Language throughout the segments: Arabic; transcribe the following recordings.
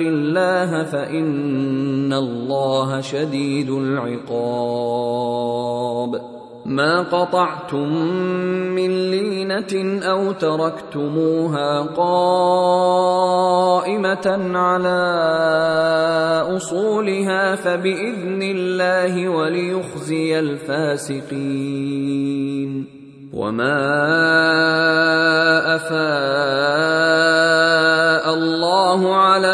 الله فإن الله شديد العقاب. ما قطعتم من لينة أو تركتموها قائمة على أصولها فبإذن الله وليخزي الفاسقين. وما أفاء الله على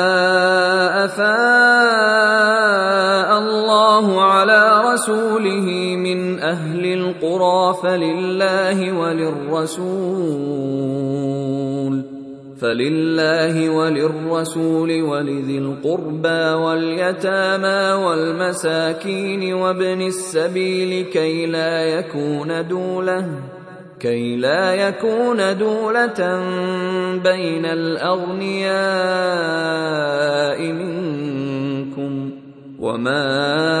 على رسوله من أهل القرى فلله وللرسول فلله وللرسول ولذي القربى واليتامى والمساكين وابن السبيل كي لا يكون دولة كي لا يكون دولة بين الأغنياء منكم وما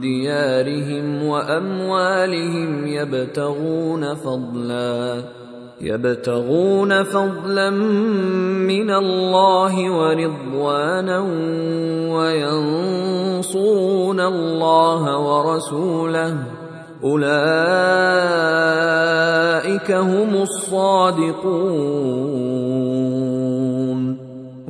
ديارهم وأموالهم يبتغون فضلا يبتغون فضلا من الله ورضوانا وينصرون الله ورسوله. أولئك هم الصادقون.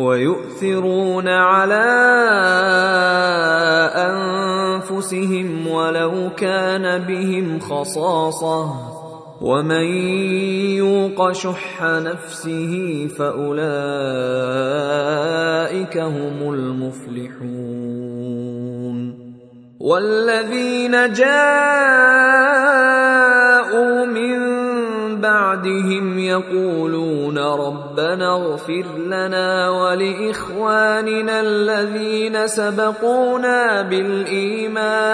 ويؤثرون على أنفسهم ولو كان بهم خصاصة. ومن يوق شح نفسه فأولئك هم المفلحون. والذين جاءوا من بعدهم يقولون ربنا اغفر لنا ولإخواننا الذين سبقونا بالإيمان.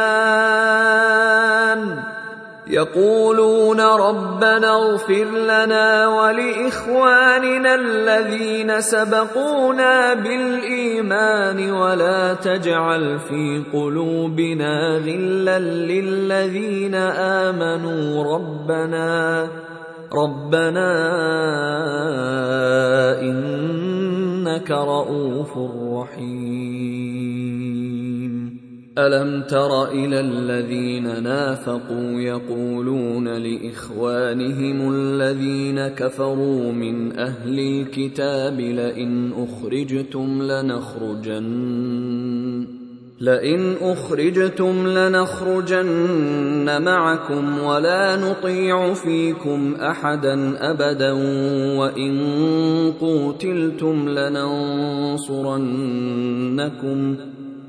يقولون ربنا اغفر لنا ولإخواننا الذين سبقونا بالإيمان ولا تجعل في قلوبنا غلا للذين آمنوا. ربنا ربنا إنك رءوف رحيم. ألم تر إلى الذين نافقوا يقولون لإخوانهم الذين كفروا من أهل الكتاب لئن أخرجتم لنخرجن. لئن أخرجتم لنخرجن معكم ولا نطيع فيكم أحدا أبدا وإن قوتلتم لننصرنكم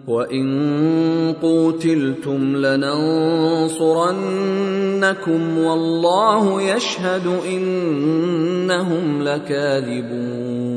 وإن قوتلتم لننصرنكم والله يشهد إنهم لكاذبون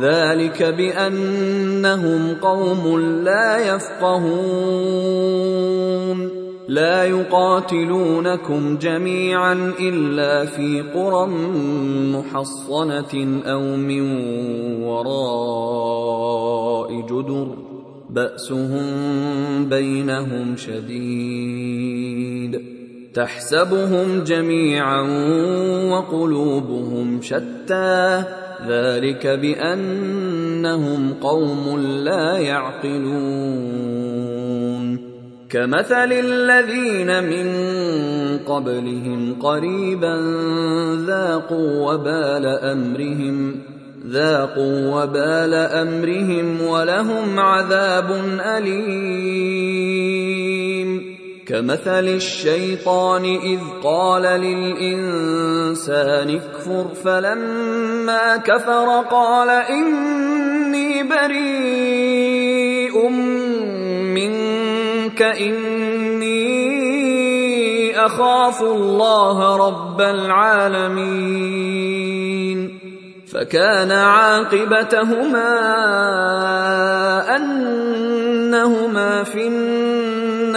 ذلك بأنهم قوم لا يفقهون. لا يقاتلونكم جميعا إلا في قرى محصنة أو من وراء جدر. بأسهم بينهم شديد. تحسبهم جميعا وقلوبهم شتى. ذلك بأنهم قوم لا يعقلون. كمثل الذين من قبلهم قريبا ذاقوا وبال أمرهم ذاقوا وبال أمرهم ولهم عذاب أليم. كمثل الشيطان إذ قال للإنسان اكفر فلما كفر قال إني بريء منك إني أخاف الله رب العالمين فكان عاقبتهما أنهما في النار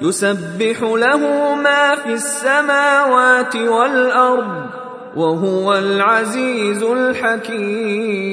يسبح له ما في السماوات والأرض وهو العزيز الحكيم.